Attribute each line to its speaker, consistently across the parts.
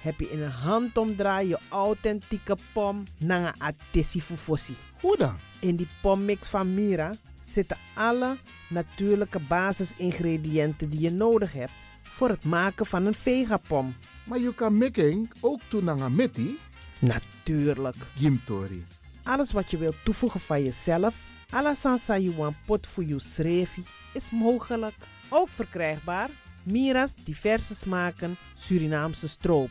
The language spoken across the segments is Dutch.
Speaker 1: heb je in een handomdraai je authentieke pom naar atesi fufosi.
Speaker 2: Hoe dan?
Speaker 1: In die pommix van Mira zitten alle natuurlijke basisingrediënten die je nodig hebt voor het maken van een vegapom.
Speaker 2: Maar je kan making ook doen naar meti.
Speaker 1: Natuurlijk.
Speaker 2: Gimtori.
Speaker 1: Alles wat je wilt toevoegen van jezelf, alla sansa you pot voor je srefi, is mogelijk. Ook verkrijgbaar Mira's diverse smaken Surinaamse stroop.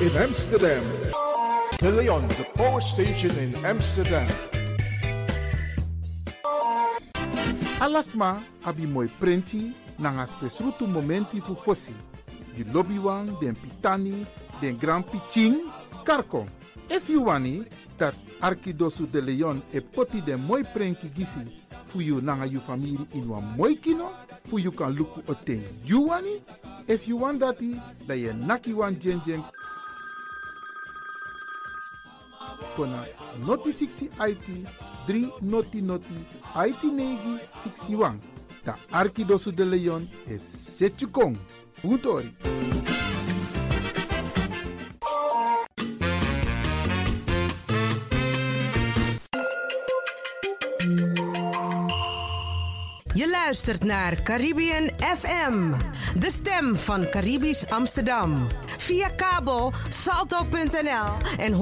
Speaker 3: In Amsterdam. De Leon, the power station in Amsterdam.
Speaker 2: Alasma abi moi prenti nanga spesrutu momenti fu fosi. Di lobby wan, den pitani, den grand piching, karko. If you wani, dat Arkidosu de Leon e poti den moi prenki gisi fu you nanga you family in wan moi kino, fu you kan luku o ten you wani. If you want dati, da ye naki wan jen kona noti 60 IT 3 noti noti IT negi 61. Da Arkidosu de Leon is Setchukong. Utori.
Speaker 4: Je luistert naar Caribbean FM, de stem van Caribisch Amsterdam. Via kabel salto.nl en 107.9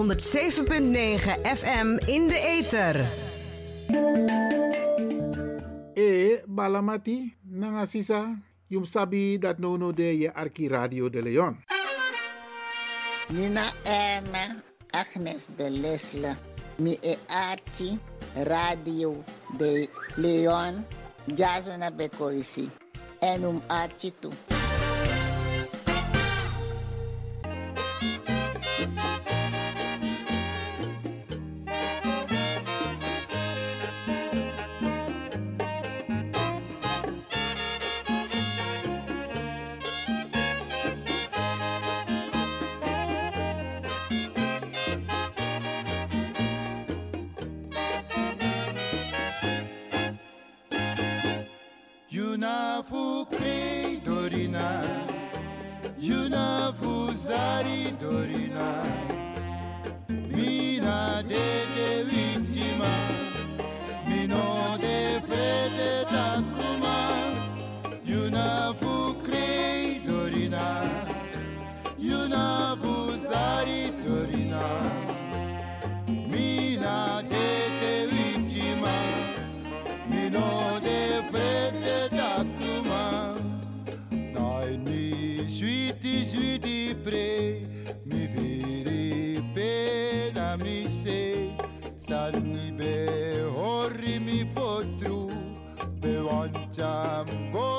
Speaker 4: FM in de ether.
Speaker 2: E balamati nanga sisa yum sabi dat no no de je Arki Radio de Leon.
Speaker 5: Nina Erna Agnes de Lesle. Mi e Archie Radio de Leon. Jazona Bekoisi. En um Archie tu.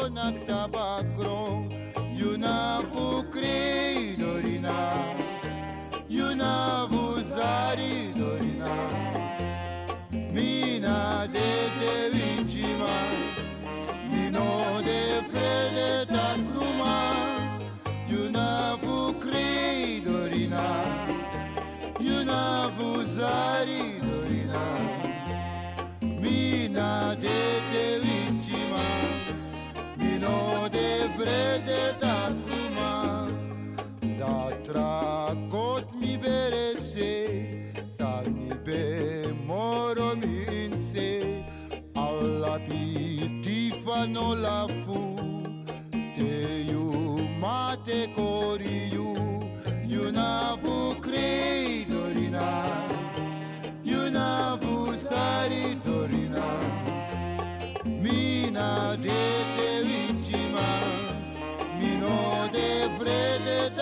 Speaker 6: Bonak sabakron Yuna fu kri dorina Yuna fu zari dorina Mina de te vincima Mino de frede ta cruma Yuna fu crei dorina Yuna fu zari dorina Mina de te la fu Te you mate kori you You na fu crei dorina You na fu sari dorina Mina de te vincima Mino de frede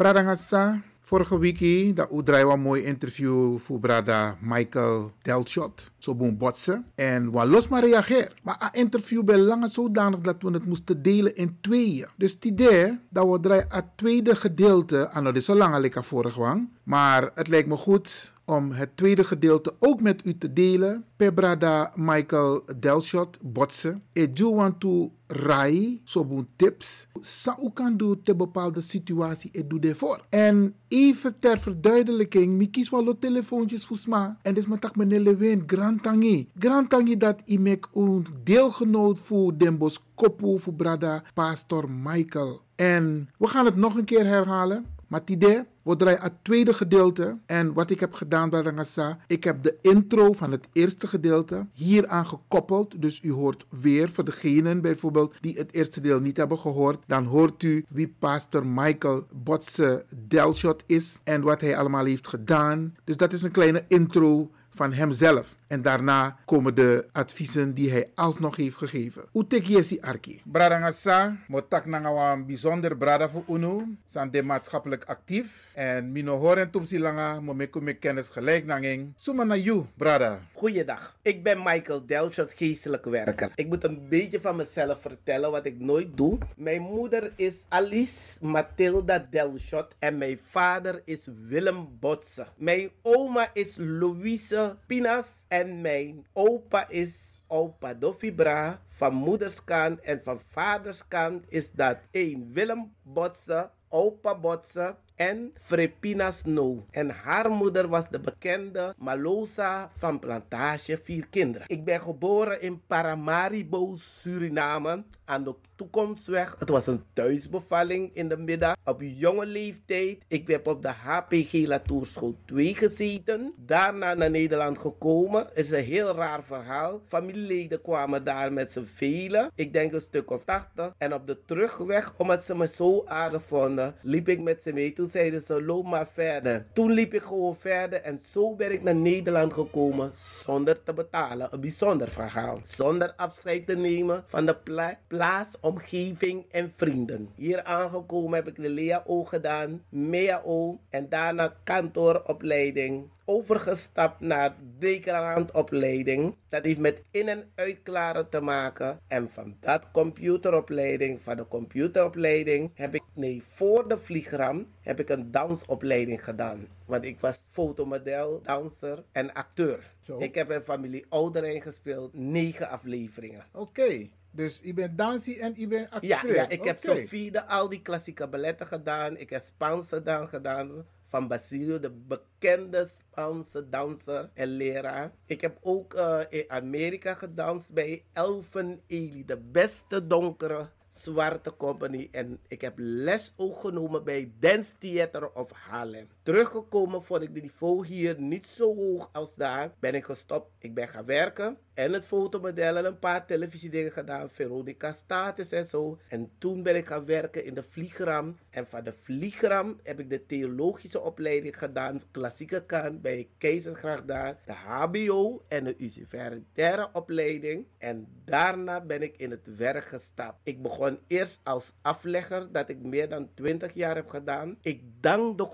Speaker 2: Brada Ngassa, vorige week dat u mooi interview voor brada Michael Delshot. Zo boem botsen. En wat los maar reageer. Maar een interview bij lange zodanig dat we het moesten delen in tweeën. Dus het idee dat we draaien het tweede gedeelte. aan het is zo lang vorig wang. Maar het lijkt me goed om het tweede gedeelte ook met u te delen. Per brada Michael Delshot botsen. Ik doe want to rai, zo boen tips. Sa u kan doen te bepaalde situatie, ik doe daarvoor. En even ter verduidelijking, mi kies wel telefoontjes voor sma. En dit is met tak meneer Lewin, Grand Tangi. Grand Tangi dat ik een deelgenoot voor Den Bosch Kopu voor brada Pastor Michael. En we gaan het nog een keer herhalen. Maar het idee, we draaien het tweede gedeelte. En wat ik heb gedaan bij Rangasa, ik heb de intro van het eerste gedeelte hieraan gekoppeld. Dus u hoort weer, voor degenen bijvoorbeeld die het eerste deel niet hebben gehoord, dan hoort u wie pastor Michael Botse Delshot is en wat hij allemaal heeft gedaan. Dus dat is een kleine intro van hemzelf. En daarna komen de adviezen die hij alsnog heeft gegeven. Utekiesi Arki. Bradangasa, motak nanga een bijzonder brada voor UNO. Zijn de maatschappelijk actief. En mino horen tumsi langa, mo me kume kennis gelijk nanging. Suma na you, brada.
Speaker 7: Goeiedag, ik ben Michael Delshot, geestelijk werker. Ik moet een beetje van mezelf vertellen wat ik nooit doe. Mijn moeder is Alice Mathilda Delshot en mijn vader is Willem Botse. Mijn oma is Louise Pinas en mijn opa is opa Dofibra. Van moederskant en van vaderskant is dat één Willem Botse, opa Botse en Frepinas No. En haar moeder was de bekende Malosa van Plantage Vier Kinderen. Ik ben geboren in Paramaribo, Suriname, aan de toekomstweg. Het was een thuisbevalling in de middag. Op jonge leeftijd. Ik heb op de HPG Latoerschool 2 gezeten. Daarna naar Nederland gekomen. is een heel raar verhaal. Familieleden kwamen daar met z'n velen. Ik denk een stuk of 80. En op de terugweg, omdat ze me zo aardig vonden, liep ik met ze mee. Zeiden ze, loop maar verder. Toen liep ik gewoon verder. En zo ben ik naar Nederland gekomen zonder te betalen. Een bijzonder verhaal. Zonder afscheid te nemen van de pla plaats, omgeving en vrienden. Hier aangekomen heb ik de LEAO gedaan, MEAO en daarna kantooropleiding. Overgestapt naar declarantopleiding. Dat heeft met in- en uitklaren te maken. En van dat computeropleiding, van de computeropleiding, heb ik, nee, voor de vliegram heb ik een dansopleiding gedaan. Want ik was fotomodel, danser en acteur.
Speaker 2: Zo.
Speaker 7: Ik heb in familie Ouderijn gespeeld, negen afleveringen.
Speaker 2: Oké, dus je bent dansie en je bent acteur.
Speaker 7: Ja, ja ik heb. Sofie de al die klassieke balletten gedaan. Ik heb Spaanse dan gedaan van Basilio, de bekende Spaanse danser en leraar. Ik heb ook eh, in Amerika gedanst bij Elfen Ely, de beste donkere zwarte company. En ik heb les ook genomen bij Dance Theater of Harlem. Teruggekomen vond ik de niveau hier niet zo hoog als daar. Ben ik gestopt. Ik ben gaan werken. En het fotomodel en een paar televisiedingen gedaan. Veronica Status en zo. En toen ben ik gaan werken in de vliegram. En van de vliegram heb ik de theologische opleiding gedaan. Klassieke kant bij Keizersgracht daar. De HBO en de universitaire opleiding. En daarna ben ik in het werk gestapt. Ik begon eerst als aflegger. Dat ik meer dan 20 jaar heb gedaan. Ik dank de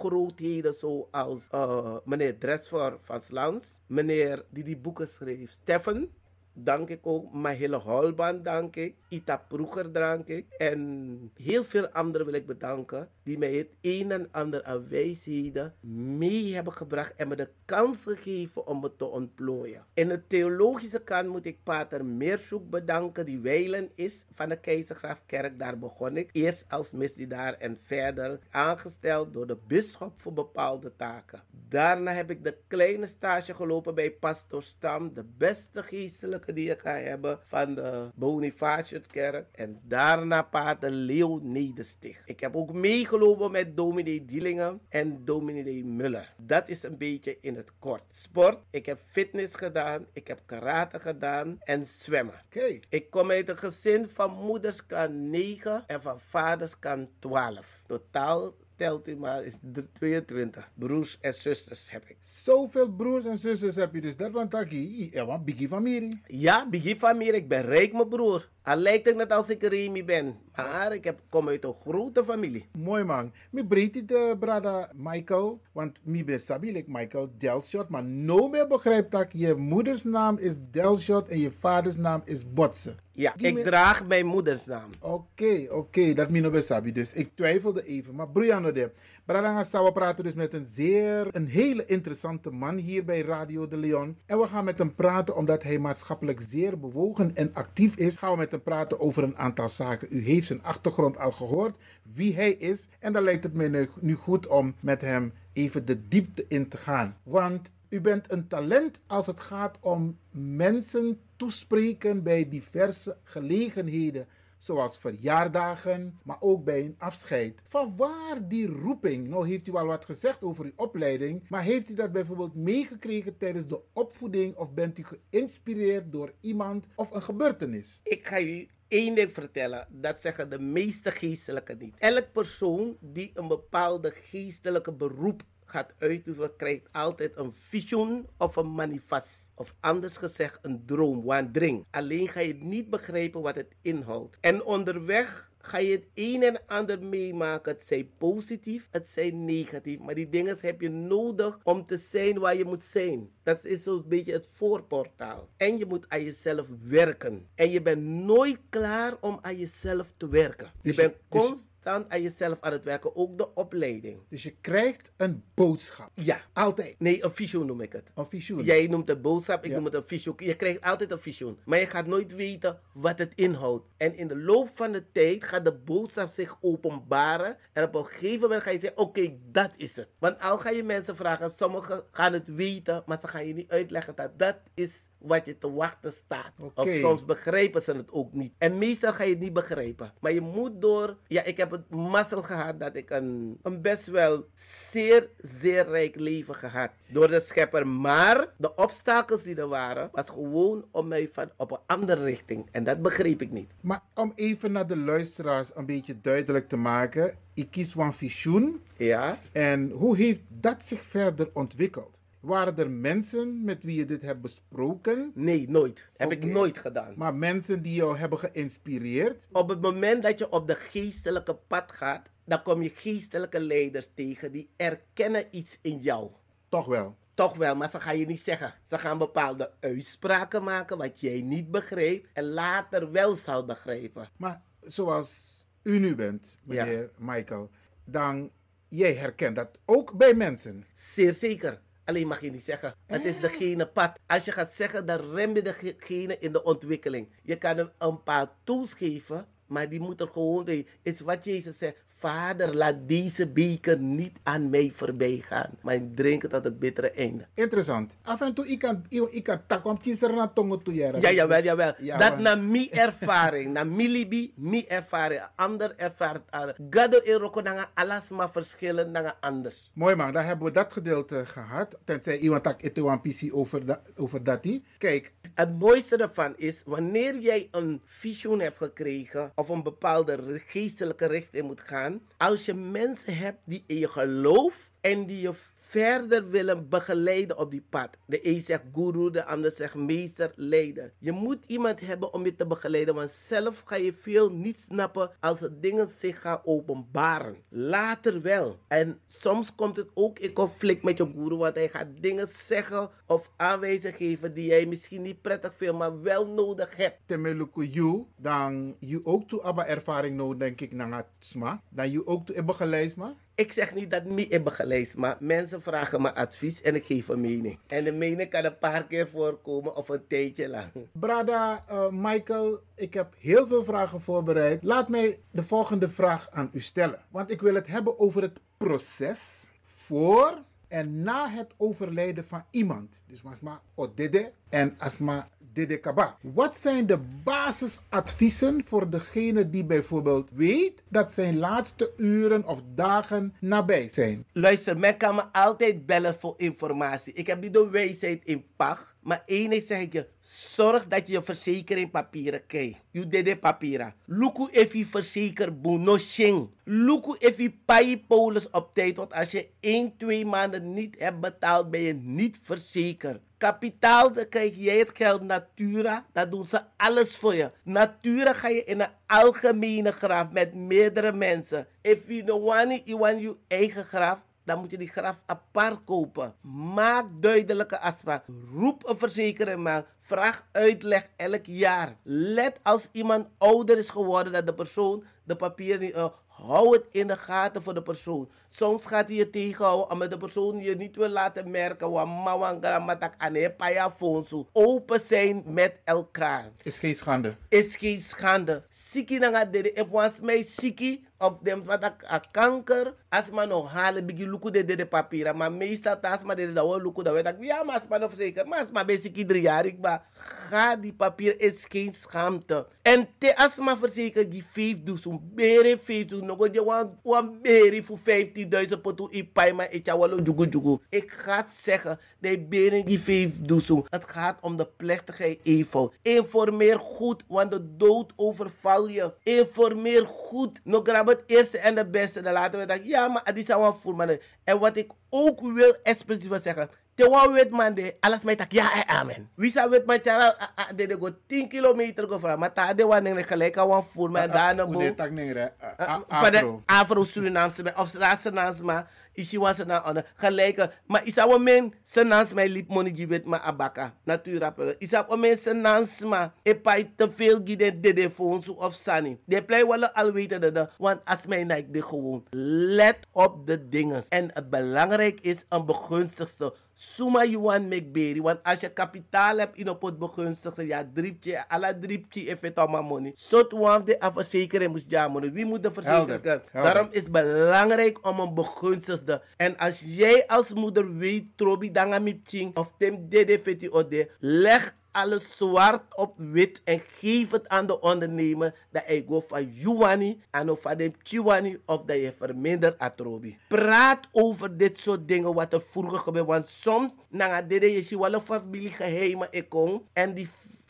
Speaker 7: grootheden zoals eh, meneer Dresfor van Slans. Meneer die die boeken schreef. Steffen dank ik ook. Mahele Holban dank ik. Ita Proeger dank ik. En heel veel anderen wil ik bedanken. Die mij het een en ander aan wijsheden mee hebben gebracht. En me de kans gegeven om het te ontplooien. In de theologische kant moet ik Pater Meerzoek bedanken. Die wijlen is van de Keizergraafkerk. Daar begon ik. Eerst als misdienaar en verder aangesteld door de bisschop voor bepaalde taken. Daarna heb ik de kleine stage gelopen bij Pastor Stam. De beste geestelijke die ik ga hebben van de Bonifatiuskerk. En daarna pater Leo Nederstig. Ik heb ook meegelopen met dominee Dielingen en dominee Muller. Dat is een beetje in het kort. Sport, ik heb fitness gedaan, ik heb karate gedaan en zwemmen.
Speaker 2: Oké.
Speaker 7: Ik kom uit een gezin van moeders kan 9 en van vaders kan 12. Totaal telt u maar, is er 22. Broers en zusters heb ik.
Speaker 2: Zoveel broers en zusters heb je dus. Dat want taki, ja, want biggie familie.
Speaker 7: Ja, Biggie meer, ik ben rijk mijn broer. Al lijkt het net als ik Remy ben. Maar ik heb, kom uit een grote familie.
Speaker 2: Mooi man. Mi breed de brada Michael. Want mi ben sabi like Michael Delshot. Maar no meer begrijpt dat je moeders naam is Delshot en je vaders naam is Botse.
Speaker 7: Ja, ik
Speaker 2: me-
Speaker 7: draag mijn moeders naam.
Speaker 2: Oké, oké, dat mi no be sabi. Dus ik twijfelde even. Maar Brianna de. Brada Sawa praten dus met een zeer, een hele interessante man hier bij Radio de Leon. En we gaan met hem praten omdat hij maatschappelijk zeer bewogen en actief is. Gaan we met hem praten over een aantal zaken. U heeft zijn achtergrond al gehoord, wie hij is. En dan lijkt het nu, nu goed om met hem even de diepte in te gaan. Want u bent een talent als het gaat om mensen toespreken bij diverse gelegenheden zoals verjaardagen, maar ook bij een afscheid. Van waar die roeping? Nou heeft u al wat gezegd over uw opleiding, maar heeft u dat bijvoorbeeld meegekregen tijdens de opvoeding of bent u geïnspireerd door iemand of een gebeurtenis?
Speaker 7: Ik ga u één ding vertellen. Dat zeggen de meeste geestelijken niet. Elk persoon die een bepaalde geestelijke beroep gaat uitoefenen, krijgt altijd een visioen of een manifest. Of anders gezegd een droom, wandering. Alleen ga je niet begrijpen wat het inhoudt. En onderweg ga je het een en ander meemaken. Het zij positief, het zij negatief. Maar die dingen heb je nodig om te zijn waar je moet zijn. Dat is zo'n beetje het voorportaal. En je moet aan jezelf werken. En je bent nooit klaar om aan jezelf te werken. Je
Speaker 2: Dus
Speaker 7: bent
Speaker 2: dus-
Speaker 7: constant aan jezelf aan het werken. Ook de opleiding.
Speaker 2: Dus je krijgt een boodschap.
Speaker 7: Ja.
Speaker 2: Altijd.
Speaker 7: Nee, een visioen noem ik het.
Speaker 2: Een visioen.
Speaker 7: Jij noemt het boodschap, ik
Speaker 2: Ja.
Speaker 7: noem het een visioen. Je krijgt altijd een visioen. Maar je gaat nooit weten wat het inhoudt. En in de loop van de tijd gaat de boodschap zich openbaren. En op een gegeven moment ga je zeggen, oké, dat is het. Want al ga je mensen vragen, sommigen gaan het weten, maar ze gaan je niet uitleggen dat dat is wat je te wachten staat. Of soms begrijpen ze het ook niet. En meestal ga je het niet begrijpen. Maar je moet door... Ja, ik heb het mazzel gehad dat ik een, een best wel zeer, zeer rijk leven gehad. Door de schepper. Maar de obstakels die er waren, was gewoon om mij van op een andere richting. En dat begreep ik niet.
Speaker 2: Maar om even naar de luisteraars een beetje duidelijk te maken. Ik kies een visioen.
Speaker 7: Ja.
Speaker 2: En hoe heeft dat zich verder ontwikkeld? Waren er mensen met wie je dit hebt besproken?
Speaker 7: Nee, nooit. Heb ik nooit gedaan.
Speaker 2: Maar mensen die jou hebben geïnspireerd?
Speaker 7: Op het moment dat je op de geestelijke pad gaat, dan kom je geestelijke leiders tegen die erkennen iets in jou.
Speaker 2: Toch wel.
Speaker 7: Toch wel, maar ze gaan je niet zeggen. Ze gaan bepaalde uitspraken maken wat jij niet begreep en later wel zal begrijpen.
Speaker 2: Maar zoals u nu bent, meneer Michael, dan jij herkent dat ook bij mensen.
Speaker 7: Zeer zeker. Alleen mag je niet zeggen, het is degene pad. Als je gaat zeggen, dan rem je degene in de ontwikkeling. Je kan hem een paar tools geven, maar die moet er gewoon weten. Is wat Jezus zegt. Vader, laat deze beker niet aan mij voorbij gaan. Maar ik drink het tot het bittere einde.
Speaker 2: Interessant. Af en toe, ik kan, ik kan tak om tjisser na tongo toe jaren.
Speaker 7: Ja, jawel, jawel.
Speaker 2: Ja,
Speaker 7: dat na mi ervaring, na mi libi, mi ervaring. Ander ervaart. Gado eroko nanga alas maar verschillen nanga anders.
Speaker 2: Mooi man, dan hebben we dat gedeelte gehad. Tenzij iemand tak ete een PC over, da, over dat die. Kijk,
Speaker 7: Het mooiste ervan is, wanneer jij een visioen hebt gekregen of een bepaalde geestelijke richting moet gaan, als je mensen hebt die in je geloof en die je verder willen begeleiden op die pad. De een zegt guru, de ander zegt meester, leider. Je moet iemand hebben om je te begeleiden, want zelf ga je veel niet snappen als de dingen zich gaan openbaren. Later wel. En soms komt het ook in conflict met je guru, want hij gaat dingen zeggen of aanwijzingen geven die jij misschien niet prettig vindt, maar wel nodig hebt.
Speaker 2: temeluku you, dan je ook toe abba ervaring nou denk ik naar het sma. Dan je ook toe hebben geleid maar.
Speaker 7: Ik zeg niet dat ik heb gelezen, maar mensen vragen me advies en ik geef een mening. En de mening kan een paar keer voorkomen of een tijdje lang.
Speaker 2: Brada eh, Michael, ik heb heel veel vragen voorbereid. Laat mij de volgende vraag aan u stellen. Want ik wil het hebben over het proces voor en na het overlijden van iemand. Dus Masma Odede en Asma Dede. Wat zijn de basisadviezen voor degene die bijvoorbeeld weet dat zijn laatste uren of dagen nabij zijn?
Speaker 7: Luister, men kan me altijd bellen voor informatie. Ik heb niet de wijsheid in pacht. Maar één ding zeg ik je, zorg dat je je verzekering papieren krijgt. Je dede papieren. Luku je verzeker bono shing. Luku je pay polis op tijd. Want als je 1, 2 maanden niet hebt betaald, ben je niet verzekerd. Kapitaal, dan krijg jij het geld. Natura, daar doen ze alles voor je. Natura ga je in een algemene graf met meerdere mensen. If you don't want it, you want je eigen graf dan moet je die graf apart kopen. Maak duidelijke afspraak. Roep een verzekering maar. Vraag uitleg elk jaar. Let als iemand ouder is geworden dat de persoon de papieren niet. eh, hou het in de gaten voor de persoon. Soms gaat hij je tegenhouden omdat de persoon je niet wil laten merken. Wa mawan gramatak ane paya fonsu. Open zijn met elkaar.
Speaker 2: Is geen schande.
Speaker 7: Is geen schande. Siki nanga dede. If wans mij siki of dem wat a, kanker. Als man nog halen bigi luku de dede papieren. Maar meestal tas maar dede dat wel luku dat weet ik. Ja maar als man of zeker. Maar ben siki drie jaar. Ik ga die papier is geen schaamte. En te als man verzeker die vijf doezoen. Bere vijf doezoen. Nog je wan wan bere voor 15.000 potu ipai ik jou wel jugu jugu. Ik ga zeggen. De bere die vijf doezoen. Het gaat om de plechtigheid eenvoud. Informeer goed, want de dood overval je. Informeer goed. Nog grab het eerste en de beste. Dan laten we dat. Ja, maar die zijn wel voor. En wat ik ook wil expliciet zeggen. Te wan wit man de, alles mij tak ja en amen. Wie sa wit man tjara, de de go 10 kilometer go fra. Maar ta de wan neng gelijk aan wan voer, maar daarna bo.
Speaker 2: dit tak ningre?
Speaker 7: Uh, van de Afro-Surinaamse men, of Surinaamse ma, isi was na on gelijke. Maar isa wa men senans mij liep money gibet ma abaka, natura. Isa wa men senans ma, e pai te veel giden de de fonsu of sani. De play wel al weten dat, want als mij like de gewoon. Let op de dingen. En het belangrijk is een begunstigste. Suma you want make. Want als je kapitaal hebt in op het begunstigde, ja, dripje, alla if het allemaal money. Zot one de afverzekering moest ja money. Wie moet de
Speaker 2: helder.
Speaker 7: Daarom is het belangrijk om een begunstigde. En als jij als moeder weet, trobi danga mipching, of tem dede feti ode, leg alles zwart op wit en geef het aan de ondernemer dat hij go van juwani en of van de chiwani of dat je vermindert atrobi. Praat over dit soort dingen wat er vroeger gebeurde, want soms na dede je ziet wel een familie geheimen ikon en die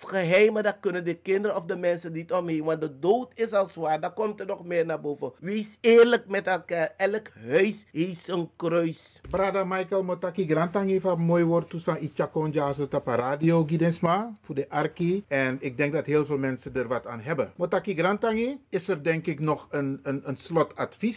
Speaker 7: geheimen, dat kunnen de kinderen of de mensen niet omheen. Want de dood is al zwaar, dan komt er nog meer naar boven. Wees eerlijk met elkaar. Elk huis heeft een kruis.
Speaker 2: Brada Michael Motaki Grantang heeft een mooi woord toestaan. Ichakon Jazo Tapa Radio Gidensma voor de Arki. En ik denk dat heel veel mensen er wat aan hebben. Motaki Grantangi, is er denk ik nog een, een, een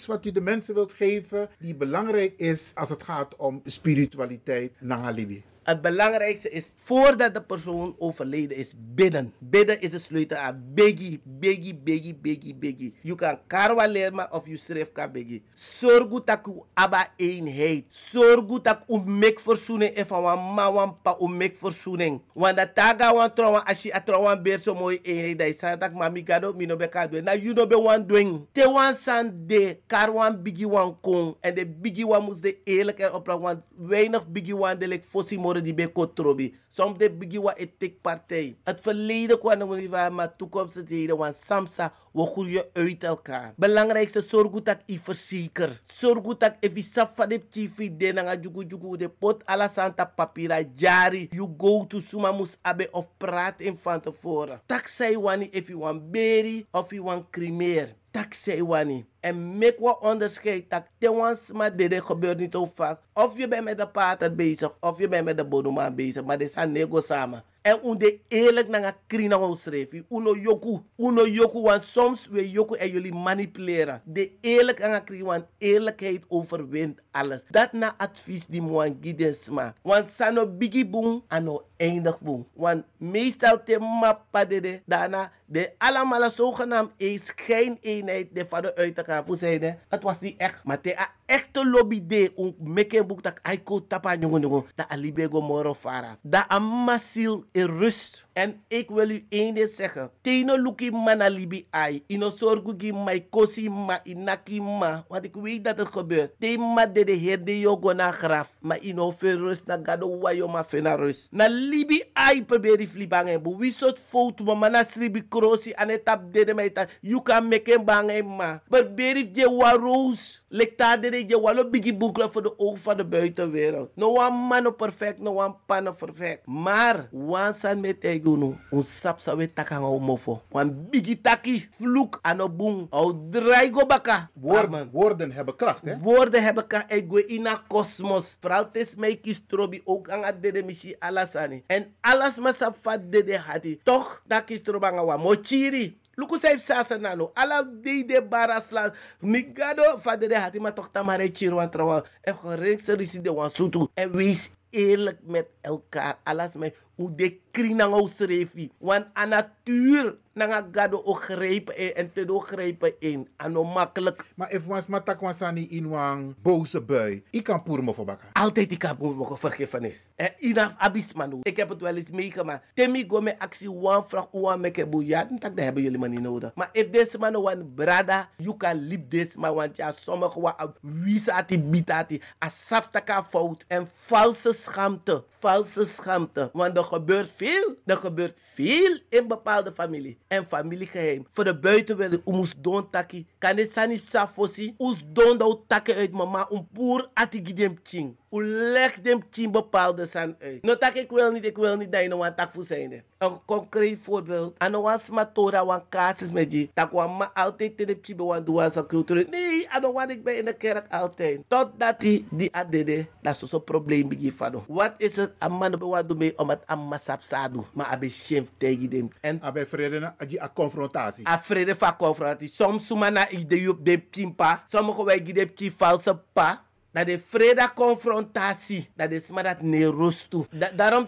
Speaker 2: wat u de mensen wilt geven. Die belangrijk is als het gaat om spiritualiteit naar Alibi.
Speaker 7: Het belangrijkste is, voordat de persoon overleden is, bidden. Bidden is de sleutel aan biggie, biggie, biggie, biggie, biggie. Je kan karwa leren of je schrijft kan biggie. Zorg dat u aba eenheid. Zorg dat u mek verzoening is van wan ma wan pa u mek verzoening. Want dat taga wan trouwen, als je trouwen beer zo mooi eenheid, dat is dat mami gado, mi no be ka doen. Na you no be wan doen. Te wan san de, kar wan biggie wan kong. En de biggie wan moest de eerlijk erop laten, want weinig biggie wan de lek fossi moro die be kotrobi. Soms de biggie wan etik partij. Het verleden kwam nog niet maar toekomst het heden, want samsa, we groeien uit elkaar. Belangrijkste, zorg goed dat ik verzeker. Zorg goed dat ik saf van de tv de na jugu jugu de pot ala santa papira jari. You go to suma mus abe of praat in van tevoren. Tak say wani if you want berry of you want cremeer. Tak say wani. En make wat onderscheid. Tak te wans maar dit gebeurt niet zo vaak. Of je bent met de pater bezig, of je bent met de bodomaan bezig. Maar dit zijn nego samen. En unde eerlijk naar een krina schrijf. Uno yoku. Uno yoku. Want soms we yoku en jullie manipuleren. De eerlijk aan kri. Want eerlijkheid overwint alles. Dat na advies die moan gidensma. Want sano bigi boom. Ano eindig boom. Want meestal te mappa de daarna. De allemaal zogenaamd een schijneenheid. De vader uit elkaar. Voor zeiden. Het was niet echt. Maar te echte lobby de. Un meken boek dat aiko tapa jongen jongen. Dat alibego moro fara. Dat amasil in rust. En ik wil u één ding zeggen. Teno luki mana libi ai. Ino sorgu gi mai kosi ma inaki ma. Want ik weet dat het gebeurt. Tema de de heer de yogo na graf. Maar ino veel rust na gado wayo ma fena rust. Na libi ai probeer die flibangen. Bu wie soort foto ma mana sribi krosi ane de de meita. You can make em bangen ma. Maar berif je waroos. De je walo bigi boekla voor de ogen van de buitenwereld. No one mano perfect, no one pano perfect. Maar, wan san met egunu, un sap sa we takanga o mofo. Wan bigi taki, vloek ano boom, au draai go baka.
Speaker 2: Woorden, woorden hebben kracht, hè?
Speaker 7: Woorden hebben ka ego ina kosmos. Vooral tes mij kies trobi ook aan het dede mishi alasani. En alles ma sap fat dede hati. Toch, dat kies trobanga wa mochiri. Luku saip sasa nano. Ala de de barasla. Migado fa dede hati ma toch tamare chiro wan trawa. En gereng se risi de wan sutu. En wees eerlijk met elkaar. Alas mij hoe de krinango srefi. Want aan natuur nanga gado o grijpen in en te do grijpen in. Ano makkelijk.
Speaker 2: Maar if was matak wansani in wang boze bui, ik kan poer me bakken.
Speaker 7: Altijd ik heb mogen vergiffenis. En inaf abis manu. Ik heb het wel eens meegemaakt. Temi go me actie one vraag one meke boeia. Dat dat hebben jullie maar niet nodig. Maar if deze man one brada, you can leave this man. Want ja, sommige wa wisati bitati. Asaptaka fout. En valse schaamte. Valse schaamte. Want er gebeurt veel. Er gebeurt veel in bepaalde familie. En familiegeheim. Voor de buitenwereld. Oemus don taki. Kan dit sani safosi. Oes don do takke uit mama. Un poer ati gidem ching. U legt hem tien bepaalde san uit. No tak ik wil niet, ik wil niet dat je nou een tak zijn. Een concreet voorbeeld. Aan een smatora, een casus met je. Tak wan ma altijd in de chibe wan doen sa cultuur. Nee, aan een wan ik ben in de kerk altijd. Totdat die die adede, dat is zo'n probleem begin van. Wat is het? Een man be wan doen mee om het amma sapsadu. Maar abe schimpf tegen hem. En
Speaker 2: Abe vrede na aji a confrontatie.
Speaker 7: a vrede van confrontatie. Soms suma na idee op de pimpa. Sommige wij gieden die valse pa. Dat de vrede confrontatie. Dat is maar dat ne toe. Da daarom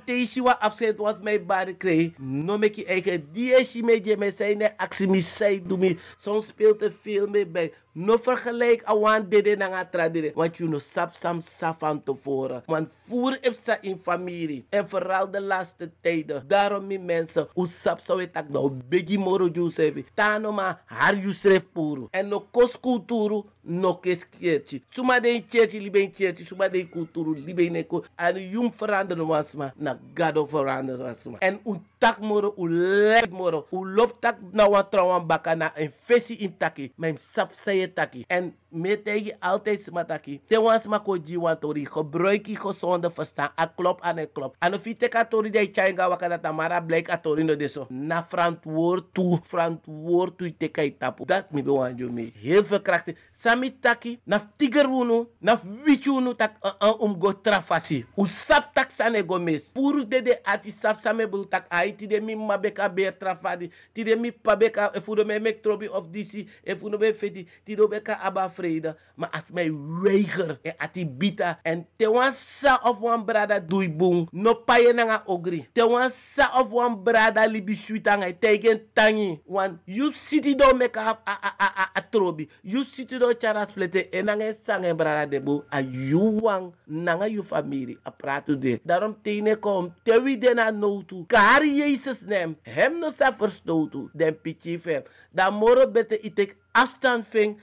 Speaker 7: afzet wat mij baren kreeg. No mek je eigen die je met je met zijn actie mi zij doe me. Soms speelt er veel mee bij. No vergelijk awan dede na nga tradire. Want je no sap sam sap van tevoren. Want voer ipsa in familie. En vooral de laatste tijden. Daarom mi mensen. Hoe sap zou het nou. Begi moro juice Tano ma har you puru. En no kos kulturu. No kes kiertje. Suma de kiertje libe kiertje. Suma de kulturu libe neko. Jum veranderen was ma. Na gado veranderen was ma. En tak moro. U lek moro. U lop tak na wan trouwan baka na een visie in taki. Mijn sap say taki. En me tegen altijd sma taki. Te wan sma ko ji wan tori. Gebruik gezonde verstand. A klop aan een klop. En of je teka tori de changa waka dat amara blijk a tori no deso. Na verantwoord toe. Verantwoord toe teka itapu. Dat mi be wan jo. Heel veel krachten. Sami taki. Na tiger wunu. Na wichu wunu tak uh, um go trafasi. U sap tak sane go mes. Puru de de ati sap same bul tak ai ti de mi mabeka beer trafadi. Ti de mi pabeka efu de me mek trobi of disi. Efu no be feti. Ti do beka aba vrede. Maar als mij weiger. E ati bita. En te wan sa of wan brada dui bung. No paye nanga ogri. Te wan sa of wan brada libi suitanga. Tegen tangi. Wan you city do meka a, a, a, a, a trobi. You city do charas flete. En nanga sange brada debu. A you wan nanga you family. A pratu de. Daarom tene kom. Te wie de na notu. Kar Jezus nem. Hem no sa verstotu. Den pichi fem. Dan moro bete itek afstand ving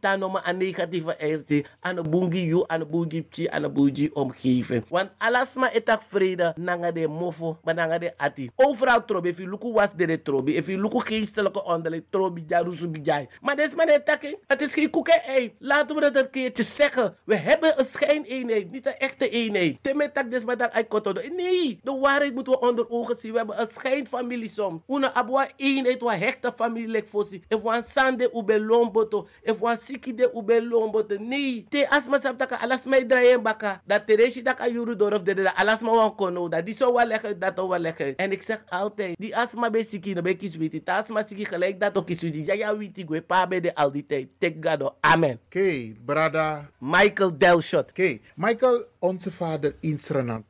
Speaker 7: tano ma een negatieve energie aan de bungi you aan de bungi pchi aan de bungi omgeving. Want alles maar etak vrede nanga de mofo maar nanga de ati. Overal trobi if you luku was de trobi if you luku geestelijke onderling trobi jarusu bijai maar des maar de het is geen koeken ei laten we dat een keertje zeggen. We hebben een schijn eenheid niet een echte eenheid. Temme tak des maar dat ai kotodo. Nee de waarheid moeten we onder ogen zien. We hebben een schijnfamilie som. Una abwa eenheid wa hechte familie lek fosi if wan sande ube lomboto. If wan siki de ube lomboto. Nee te asma sap taka alas mai draaien baka. Dat tereshi taka yuru dorof de de alas ma wan kono dat die zo wel leggen dat wel leggen en ik zeg altijd die asma be siki no be kiswiti. Ta asma siki gelijk dat ook kiswiti. Ja ja witi gwe pa be de al die tijd. Tek gado amen.
Speaker 2: Oké, brada.
Speaker 7: Michael Delshot.
Speaker 2: Oké, Michael, onze vader in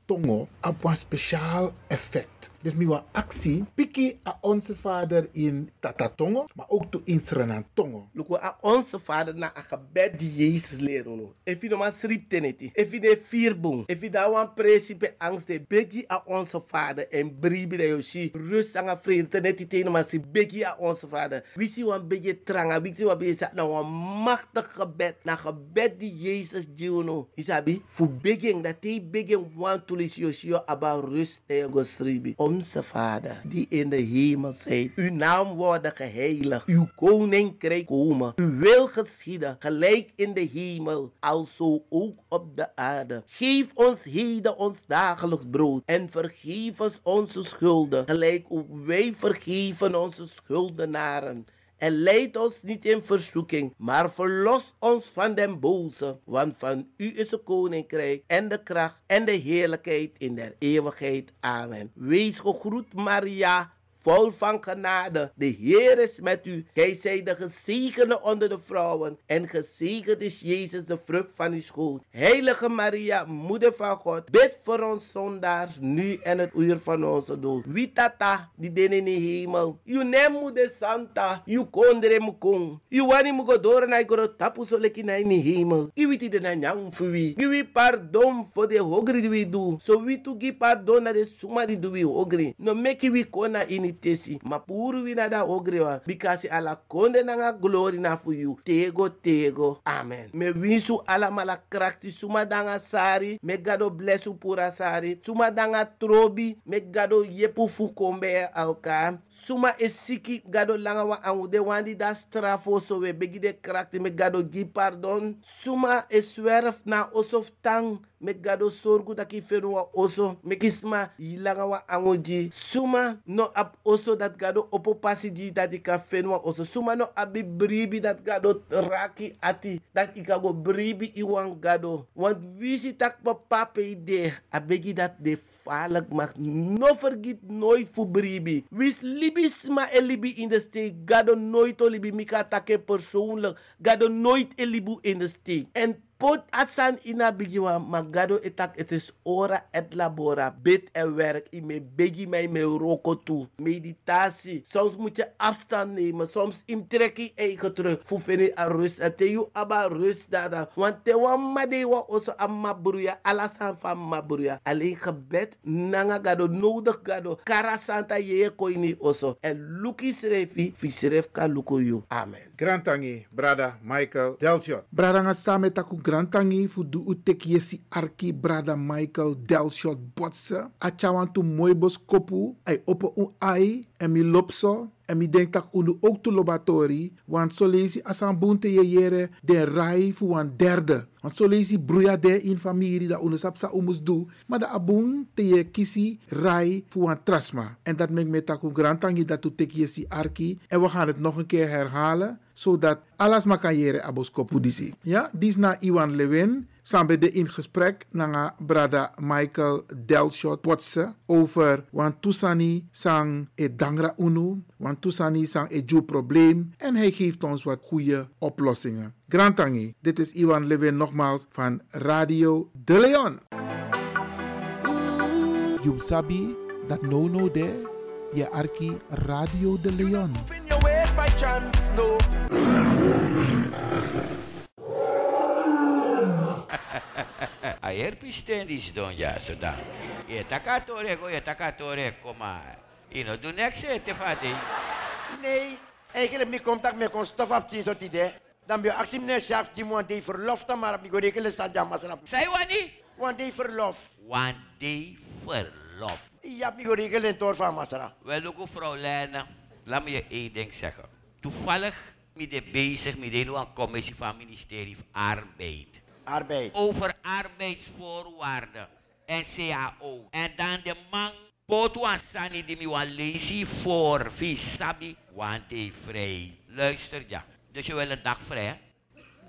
Speaker 2: Tongo, op een speciaal effect. Dus mi wa actie, piki a onze vader in Tatatongo, maar ook to in Suriname, Tongo.
Speaker 7: Look, a onze vader na a gebed die Jezus leren no. You no man srip teneti, you de vierbong, if you da wan principe angst de begi a onze vader en bribi de yoshi, rust aan a vrede teneti te no man si begi a onze vader. We si wan begi tranga, we si wan begi sa na wan machtig gebed, na gebed die Jezus no. Isabi, fu beging, dat te beging wan tulis yoshi yo aba rust te go stribi. Onze vader, die in de hemel zijt, uw naam worden geheiligd, uw koninkrijk komen, uw wil geschieden, gelijk in de hemel, alzo ook op de aarde. Geef ons heden ons dagelijks brood en vergeef ons onze schulden, gelijk ook wij vergeven onze schuldenaren. En leid ons niet in verzoeking, maar verlos ons van den boze. Want van u is het koninkrijk en de kracht en de heerlijkheid in der eeuwigheid. Amen. Wees gegroet Maria, vol van genade. De Heer is met u. Gij de gezegende onder de vrouwen. En gezegend is Jezus, de vrucht van uw schoot. Heilige Maria, moeder van God, bid voor ons zondaars, nu en het uur van onze dood. Wie tata, die den in de hemel. You nem moeder Santa, you kondre mukong. You wani mugodore na igoro tapu na in de hemel. It de na nyang we pardon voor de hogri die we do. So we to give pardon na de suma die we hogri. No make we kona in tesi. Ma puru we na da hogri wa. Because ala konde na nga glory na for you. Tego tego. Amen. Me winsu ala mala krakti suma danga sari. Me gado blessu pura sari. Suma danga trobi. Me gado yepu fu kombe alka. Suma is siki gado langa wa angu de wandi da strafo so we begi de krakti me gado gi pardon. Suma is zwerf na osof tang me gado sorgu da ki fenu wa oso me kisma yilanga wa angu ji. Suma no ap oso dat gado opo pasi di dat ika fenu wa oso. Suma no abi bribi dat gado raki ati dat ika go bribi iwan gado. Want wisi tak papa pe de abegi dat de falak mag no vergiet nooit voor bribi. Wis libi sma e in de steek. Gado nooit o libi mika take persoonlijk. Gado nooit e libu in de steek. En pot asan ina magado etak het is ora et labora. Bid en werk i me begi mij me roko toe meditatie. Soms moet je afstand nemen. Soms im trek eigen terug. Voor fini a rust en te you aba rust dada. Want te wan made wa oso amma bruya alasan van mabruya. Alleen gebed nanga gado nodig gado. Kara santa ye koini oso. En luki srefi fi sref ka luko you amen.
Speaker 2: Grantangi, brada Michael Delshot. Brada nga taku grantangi fu du utek yesi arki brada Michael Delshot botse. Achawan tu mooi bos kopu, ay opo un ai, en mi lopso, en mi denk tak unu ook tu lobatori, want so lezi asan bunte ye yere den rai fu wan derde. Want so lezi bruya de in familie da unu sapsa umus du, maar da abun te ye kisi rai fu wan trasma. En dat mek me taku grantangi dat tu tek yesi arki, en we gaan het nog een keer herhalen, zodat alles maar kan jere abos kopu disi. Ja, dis na Iwan Lewin, samen de in gesprek na brada Michael Delshot Potse over want Tusani sang e dangra unu, want Tusani sang e ju probleem en hij geeft ons wat goede oplossingen. Grantangi, dit is Iwan Lewin nogmaals van Radio De Leon. You sabi dat no no de je arki Radio De Leon.
Speaker 8: In your ways by chance, no.
Speaker 9: Ayer pistenis don ya soda. Ye takatore go ye takatore koma. Ino do next te fadi.
Speaker 10: Nee, eigenlijk mi contact met kon stof op zien soort idee. Dan ben je actie meneer chef die moet die verlof dan maar op die goede staat ja maar snap.
Speaker 9: Say wani?
Speaker 10: Want die verlof.
Speaker 9: One day verlof.
Speaker 10: Ja, mi goede in tor van Masra.
Speaker 9: Wel ook mevrouw Lena, laat me je één ding zeggen. Toevallig ben ik bezig met een commissie van het ministerie van Arbeid.
Speaker 10: Arbeid.
Speaker 9: Over arbeidsvoorwaarden en CAO. En dan de man Potuan Sani die me lezen voor Visabi, want hij vrij. Luister ja. Dus je wil een dag vrij? hè?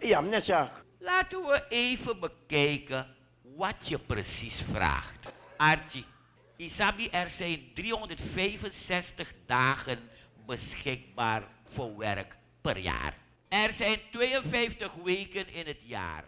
Speaker 10: Ja, meneer Sjaak.
Speaker 9: Laten we even bekijken wat je precies vraagt. Archie, Isabi, er zijn 365 dagen beschikbaar voor werk per jaar. Er zijn 52 weken in het jaar.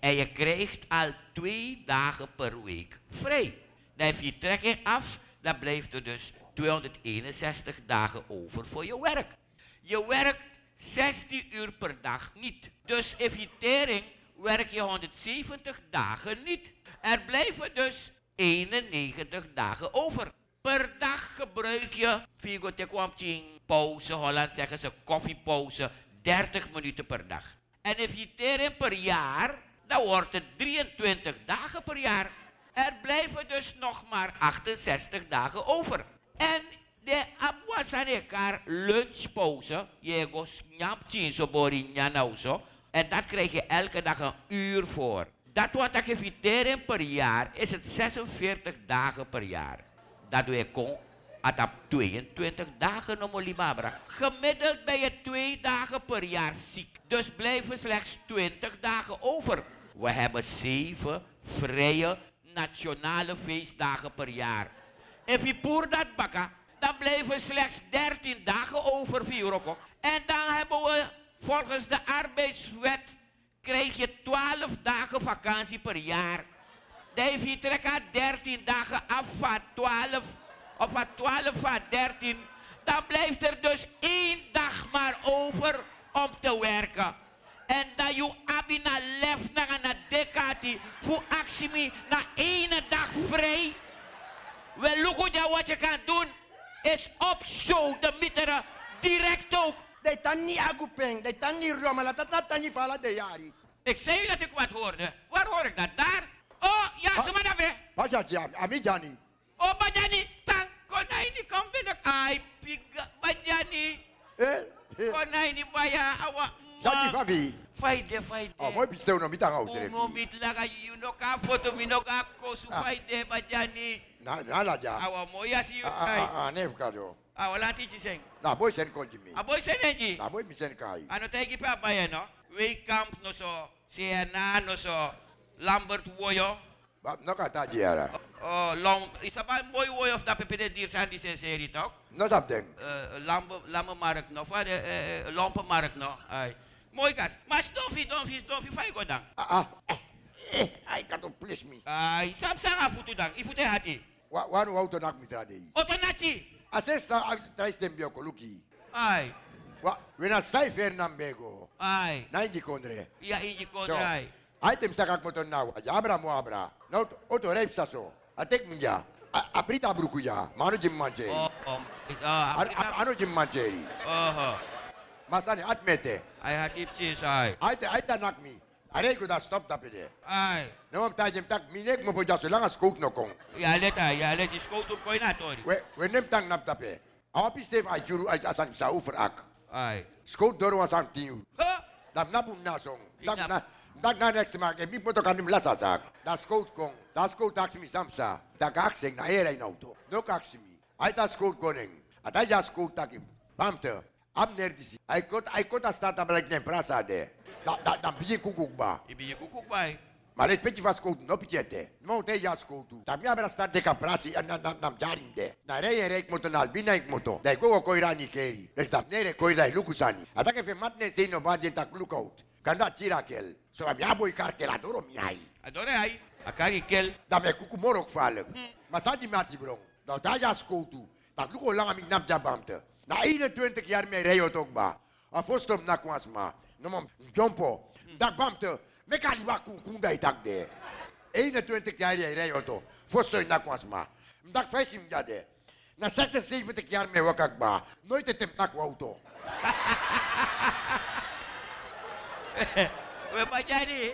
Speaker 9: En je krijgt al twee dagen per week vrij. Dan heb je trekking af, dan blijft er dus 261 dagen over voor je werk. Je werkt 16 uur per dag niet. Dus effectering werk je 170 dagen niet. Er blijven dus 91 dagen over. Per dag gebruik je, Figo Tekwamching, pauze, Holland zeggen ze koffiepauze, 30 minuten per dag. En effectering per jaar, dan wordt het 23 dagen per jaar. Er blijven dus nog maar 68 dagen over. En de abwasanekar lunchpauze, je goes nyamchin so bori nyanauso. En dat krijg je elke dag een uur voor. Dat wat ik eviteren per jaar is het 46 dagen per jaar. Dat je kon atap 22 dagen no molibabra. Gemiddeld ben je twee dagen per jaar ziek. Dus blijven slechts 20 dagen over. We hebben zeven vrije nationale feestdagen per jaar. If je poer dat bakken, dan blijven slechts 13 dagen over Viroko. En dan hebben we volgens de arbeidswet krijg je 12 dagen vakantie per jaar. Dan heeft je trekken 13 dagen af van 12 of van 12 van 13. Dan blijft er dus één dag maar over om te werken. En dat je abina lef naar een dekati voor actie na één dag vrij. Wel, look ja wat je kan doen is op show de mitteren direct ook.
Speaker 10: Dat kan niet agupeng, dat kan niet rommelen, dat kan niet vallen de jari.
Speaker 9: Ik zei dat ik wat hoorde. Waar hoor ik dat? Daar? Oh, ja, ze maar daar weer.
Speaker 10: Pas dat ja, ami Jani.
Speaker 9: Oh, Bajani, tang, konijn, kom ben ik ai piga bajani.
Speaker 10: Eh?
Speaker 9: Konai ni baya awa.
Speaker 10: Sati favi.
Speaker 9: Faide faide.
Speaker 10: Oh, mooi pisteu no mitang au
Speaker 9: Uno
Speaker 10: serefi.
Speaker 9: mit laga yuno ka foto mino ka ko su faide bajani.
Speaker 10: Na na la ja.
Speaker 9: Awa moya si
Speaker 10: Ah
Speaker 9: ai.
Speaker 10: ah ah, nef kado.
Speaker 9: Awa lanti ci seng.
Speaker 10: Na boy sen konjimi.
Speaker 9: Aboy senenji.
Speaker 10: Na boy misen kai.
Speaker 9: Ano tayo pa baya no? We camp no so Siena no so Lambert Woyo.
Speaker 10: Ba no ka ta jiara.
Speaker 9: Oh, long isa pa mooi woy of dat pepede dier zijn die se serie toch?
Speaker 10: No sap ding.
Speaker 9: Uh, lampe lampe markt no, va de uh, lampe markt no. Ai. Mooi gas. Maar stoffie, stoffie, stoffie, fai go dan.
Speaker 10: Ah ah. Eh, ai ka to please me.
Speaker 9: Ai, sap sanga futu dan. Ifute hati.
Speaker 10: Wa wa no auto nak mitra dei.
Speaker 9: Otonachi.
Speaker 10: Asesta trais dem bio koluki.
Speaker 9: Ai.
Speaker 10: Wa wena sai fer nambego.
Speaker 9: Ai.
Speaker 10: Na inji kondre.
Speaker 9: Ja, inji
Speaker 10: So,
Speaker 9: kodrai.
Speaker 10: Item sakak motor nawa. Ya abra mo abra. No auto reip saso. Atek minja. Aprita bruku ya. Mano jim manche.
Speaker 9: Oh, oh. Ah,
Speaker 10: Ano jim mancheri.
Speaker 9: oh.
Speaker 10: Masani atmete.
Speaker 9: Ai hati cheese ai.
Speaker 10: Aite aite nak mi. Are ko da stop tapide.
Speaker 9: Ai.
Speaker 10: No mam tajem tak minek mo po jaso lang as coat no kong.
Speaker 9: Ja, let ai, ja, let is koot op koi na tori.
Speaker 10: We we nem tang nap tape. Awa pistef ay juru ay asan sa ufer ak.
Speaker 9: Ai.
Speaker 10: Scout doro wasang tiu. Dam napun nasong. Dak na dak na next mark. E mi poto kanim lasa sak. Da scout kong. Da scout taxi mi samsa. Da kakseng na era in auto. No kaksi mi. Ay ta scout koning. At ay ja scout takim. Pamte. Am nerdisi. Ay kot ay kot a stata balik nem prasa de. Da da da bije kukuk ba.
Speaker 9: Ibi je kukuk bai.
Speaker 10: Ma le specie fa scout no pichete. No te ja scoutu. Da mi abra stat de caprasi na na na jarinde. Na rei rei moto na albina ik moto. Dai go ko irani keri. Les da nere ko dai lukusani. Ata ke fe matne se no ba jenta lookout. Kanda tira kel. So mi abo i cartel adoro mi ai.
Speaker 9: Adore ai. Akari kel.
Speaker 10: Da me kuku morok falek. Masaji mati brong. Da da ja scoutu. Da luko langa mi nap jabamte. Na 21 jaar me rei ook ba. A fostom na kwasma. No mom jompo. Da bamte. Me kali ba ku kunda itak de. 21 jaar jij rij auto. Fostom na kwasma. Mdak fesim jade. Na 76 jaar me wakak ba. Nooit het hem nak auto.
Speaker 9: We bajani.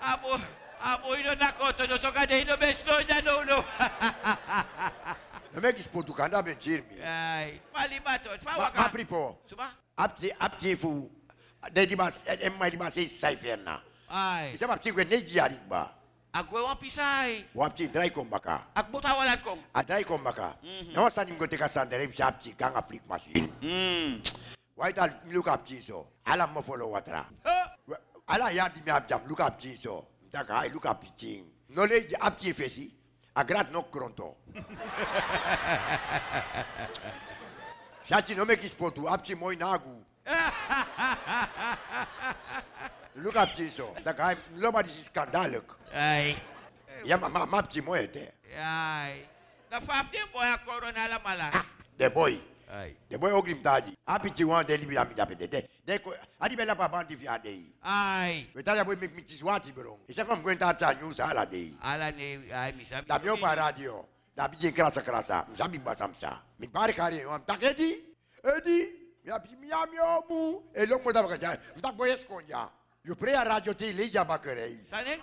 Speaker 9: Abo abo ino nakoto no so kade ino besto ja no no.
Speaker 10: No me kis potu kanda ben chirmi.
Speaker 9: Ai. Pali bato. Fa
Speaker 10: Ma,
Speaker 9: waka.
Speaker 10: ma pripo.
Speaker 9: Suba?
Speaker 10: Apti apti fu. De di mas em mai di mas sei cijfer na.
Speaker 9: Ai.
Speaker 10: Isa apti kwe neji jari ba.
Speaker 9: Ako wa pisai.
Speaker 10: Wapti drai kom baka.
Speaker 9: Ak butawalan kom.
Speaker 10: A drai kom baka.
Speaker 9: Mhm.
Speaker 10: No sa nim gote ka sanderem si apti kanga flik machine.
Speaker 9: Mm.
Speaker 10: Wait al look up so. Ala mo follow watra. We- Ala ya di mi abjam look up so. Taka ai look up ching. No le apti fesi. A grat no kronto. Shachi no me kis potu apti moi nagu. Look up so. Taka ai nobody is skandalek.
Speaker 9: Ai.
Speaker 10: Ja, maar ma mapti mo ete.
Speaker 9: Ai. Na 15 boy a corona la mala.
Speaker 10: The boy.
Speaker 9: Ai.
Speaker 10: The boy oglim taji. Api ti wan deli bi amida pede. De de ko adi bela pa bandi fi ade.
Speaker 9: Ai.
Speaker 10: We tala boy mek mi tiswati bro. Isa fam gwenta ta news ala de.
Speaker 9: Ala ne ai mi sabi.
Speaker 10: Da mio pa radio. Da bi je krasa krasa. Mi sabi basamsa. Mi pare kari am takedi. Edi. Mi api mi amio mu. E lo mo da ba ja. Mi tak boy eskonja. You pray a radio ti leja bakerei.
Speaker 9: Sane?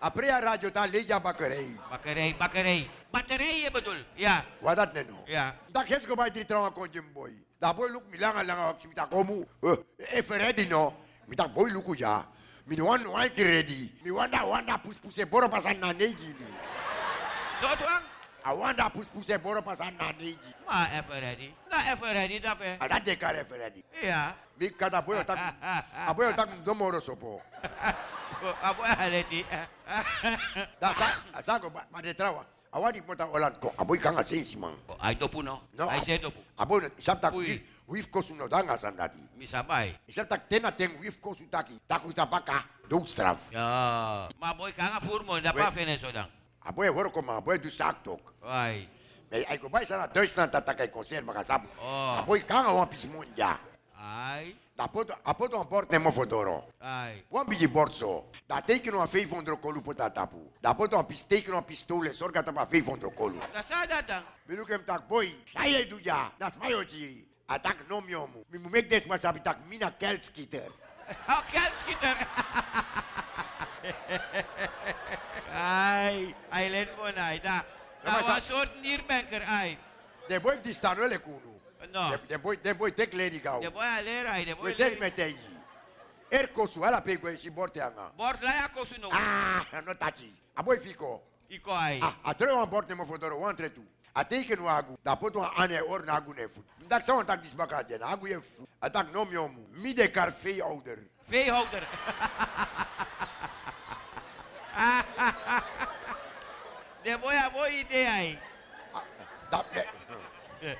Speaker 10: A pray a radio ta leja bakerei.
Speaker 9: Bakkerij, bakkerij. Batterij je bedoel? Ja.
Speaker 10: Wadat neno.
Speaker 9: Ja.
Speaker 10: Da kes ko bai trauma kon jim boy. Da boy luk milanga langa ak simita komu. E feredi no. Mi tak boy luku ya. Mi no wan wan ki ready. Mi wanda wanda pus puse boro pasan na neji ni.
Speaker 9: Zo tuang?
Speaker 10: A wanda pus puse boro pasan na neji.
Speaker 9: Ma even ready. Na even ready dat hè.
Speaker 10: A da de kare feredi.
Speaker 9: Ja.
Speaker 10: Mi kada boy tak. A boy tak do moro sopo.
Speaker 9: Abo aleti.
Speaker 10: Da sa sa ko ma de trawa. A wadi mota oland ko. A boy kanga sensi man.
Speaker 9: Ai dopu no.
Speaker 10: No.
Speaker 9: Ai se dopu.
Speaker 10: A boy isap tak wif ko suno danga sandati.
Speaker 9: Mi sabai.
Speaker 10: Isap tak tena ten wif ko sutaki. Taku tabaka. Doodstraf.
Speaker 9: Ja. Maar boy kanga furmo da
Speaker 10: Wait.
Speaker 9: pa fene zo dan.
Speaker 10: Aboy hoor ko ma, aboy du sak tok.
Speaker 9: Ai.
Speaker 10: May ay ko bay sana Deutschland tatakay konserva ka sab.
Speaker 9: Oh.
Speaker 10: Aboy kanga wan pismunja.
Speaker 9: Ai.
Speaker 10: Dapoto apoto an port nemo fodoro.
Speaker 9: Ai.
Speaker 10: Wan biji borso. Da teken an 500 kolu pota tapu. Dapoto an pis teken an pistole sorga tapa 500 kolu.
Speaker 9: Da sa dat dan.
Speaker 10: Bilukem tak boy. Saye du ja. Das mayo jiri. Atak no miomu. Mi mu mek des masabi tak mina kelskiter.
Speaker 9: Oh, kelskitter. Ai. Ai len mo na. Da.
Speaker 10: Ja, maar
Speaker 9: Da
Speaker 10: sa-
Speaker 9: was soort nierbanker ai.
Speaker 10: De boy die staan wel kunu.
Speaker 9: No.
Speaker 10: De- De boy de boy tek lady gau.
Speaker 9: De boy a lera, de boy
Speaker 10: We ses meteji. Er kosu ala pe go si borte anga.
Speaker 9: Bord la ya kosu no.
Speaker 10: Ah, no tachi. A boy fico.
Speaker 9: Iko ai.
Speaker 10: Ah, a tre wan bord nemo fodoro wan tre tu. A teken no agu. Da poto ane or na agu ne fu. Dak sa wan tak dis baka jen. Agu ye fu. A tak nom yom. Mi de kar vee ouder.
Speaker 9: Veehouder. de boy a boy idee ai.
Speaker 10: Dat Dam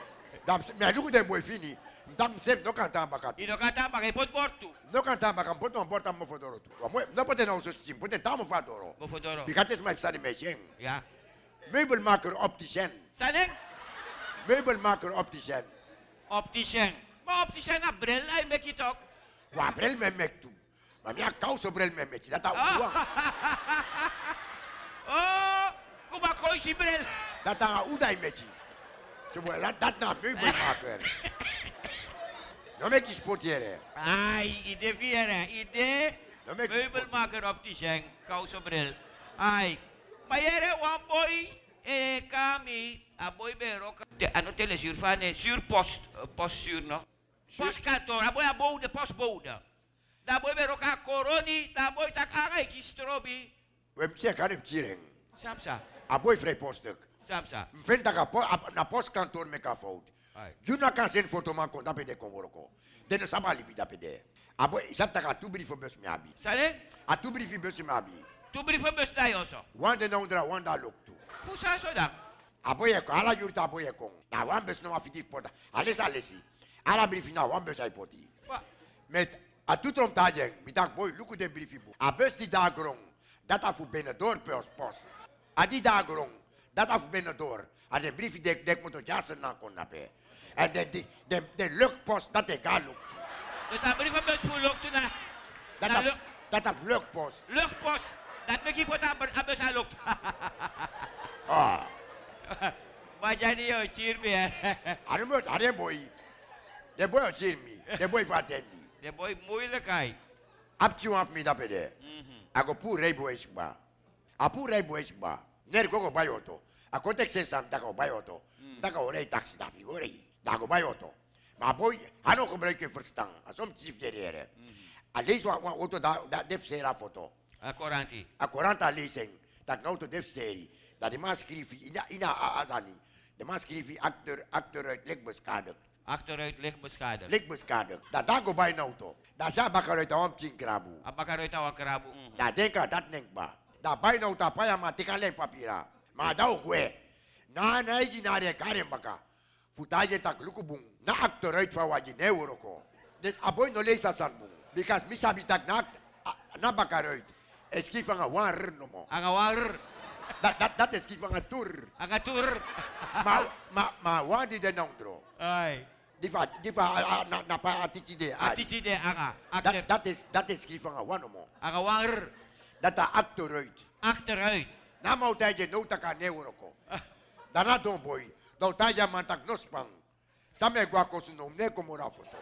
Speaker 10: me lugu de boy fini. Dam sef no kan tan baka.
Speaker 9: I no kata bagay pot portu.
Speaker 10: No kan tan baka poto wan bord mo fodoro tu. Wa mo no pote no so sim. Pote tamo fadoro.
Speaker 9: Mo fodoro.
Speaker 10: Bikates mai sari me shen.
Speaker 9: Ja.
Speaker 10: Meubelmaker opticien.
Speaker 9: Saning?
Speaker 10: Meubelmaker opticien.
Speaker 9: Opticien. Maar opticien na bril ai mek je toch.
Speaker 10: Wa bril me mek tu. Maar mi a kouso bril me mek. Dat a uwa.
Speaker 9: Oh, kuma koisi bril.
Speaker 10: Dat a udai meki. Zo mo dat dat na meubelmaker. No mek sportiere.
Speaker 9: Ai, idee vieren, idee. Meubelmaker opticien, kouso bril. Ai. Maar jere wan boy, eh, kami, a boy beroka. De, ano tele surfane, surpost, uh, poststuur no. Postkantoor, a boy a bode, postbode. Da boy beroka koroni, da boy tak agai ki strobi.
Speaker 10: We mse kan hem tiering.
Speaker 9: Samsa,
Speaker 10: A boy vrij postuk.
Speaker 9: Samsa.
Speaker 10: Vind dat a po- a- na postkantoor me ka fout.
Speaker 9: Ai.
Speaker 10: Juna kan zijn foto man kon dape de kon worko. Den saba libi dape de. A boy isap taka tu brief bus me abi.
Speaker 9: Sale?
Speaker 10: A tu brief bus me abi.
Speaker 9: Tu brieven bestai also.
Speaker 10: Wanda na undra wanda look tu.
Speaker 9: Fusa so dan.
Speaker 10: A boy ko ala yurta a boy kon. Na wan bus no afiti pota. Alles alesi. Ala brief na wan bus ai poti.
Speaker 9: Wa-
Speaker 10: Met a tu trom tajeng, mi tak boy luku den brief bu. A bus die daar grong. Dat a fu binnen door pers post. A die daar grong. Dat a fu binnen door. A den brief dek dek moet jassen na kon. En de de de de lukpost dat ik ga luk.
Speaker 9: Dus dat brieven bus voor lucht na.
Speaker 10: Dat
Speaker 9: Na
Speaker 10: a
Speaker 9: lu-
Speaker 10: dat a lukpost.
Speaker 9: Luchtpost. Dat mek je pot aan aan lucht.
Speaker 10: Ah.
Speaker 9: Maar jij niet jouw cheer.
Speaker 10: Are moet are boy. De boy cheer me. De boy vatendi.
Speaker 9: De boy moeilijkheid.
Speaker 10: Ap tu af mi da pede. Ako pu rei boy sba. A pu rei boy sba. Ner koko bayoto. A kontek se sam tako bayoto. Tako orei taxi da figurei. Dago bayoto. Maar boy, ano gebruik je verstand. Asom chief derere. A lees wa wa auto da da def sera foto.
Speaker 9: A Coranti.
Speaker 10: A 40 lezing. Dat nou to def serie. Dat de man schreef ina ina azani. De man schreef acteur acteur uit Lekbeskader.
Speaker 9: Achteruit licht beschadigd.
Speaker 10: Lekbeskader. Dat dago bij nou to. Dat sa bakar uit de omtien krabu.
Speaker 9: Apakah uit awak kerabu.
Speaker 10: Da denka dat denk bai nou ta paya ma tika len papira. Ma da ugwe. Na na igi na re karen baka. Futaje tak lukubung. Na actor uit van waji ne uroko. Dus aboy no leesa san bung. Because mi sabi tak na a- na bakar uit. Eski van a wan r no mo.
Speaker 9: Ang war.
Speaker 10: Dat dat dat eski van a tur.
Speaker 9: Ang tur.
Speaker 10: Ma ma ma wan di de nondro.
Speaker 9: Ay.
Speaker 10: Di fa di fa a- a- na na pa atiti de.
Speaker 9: Atiti de anga.
Speaker 10: Dat dat is dat is eski van a wan no mo.
Speaker 9: Ang war.
Speaker 10: Dat a actor uit.
Speaker 9: Achteruit.
Speaker 10: Na mau taje no taka ne uroko. Dana don boy. Do taja mantak no spang. Same gua ko su nom ne como ra foto.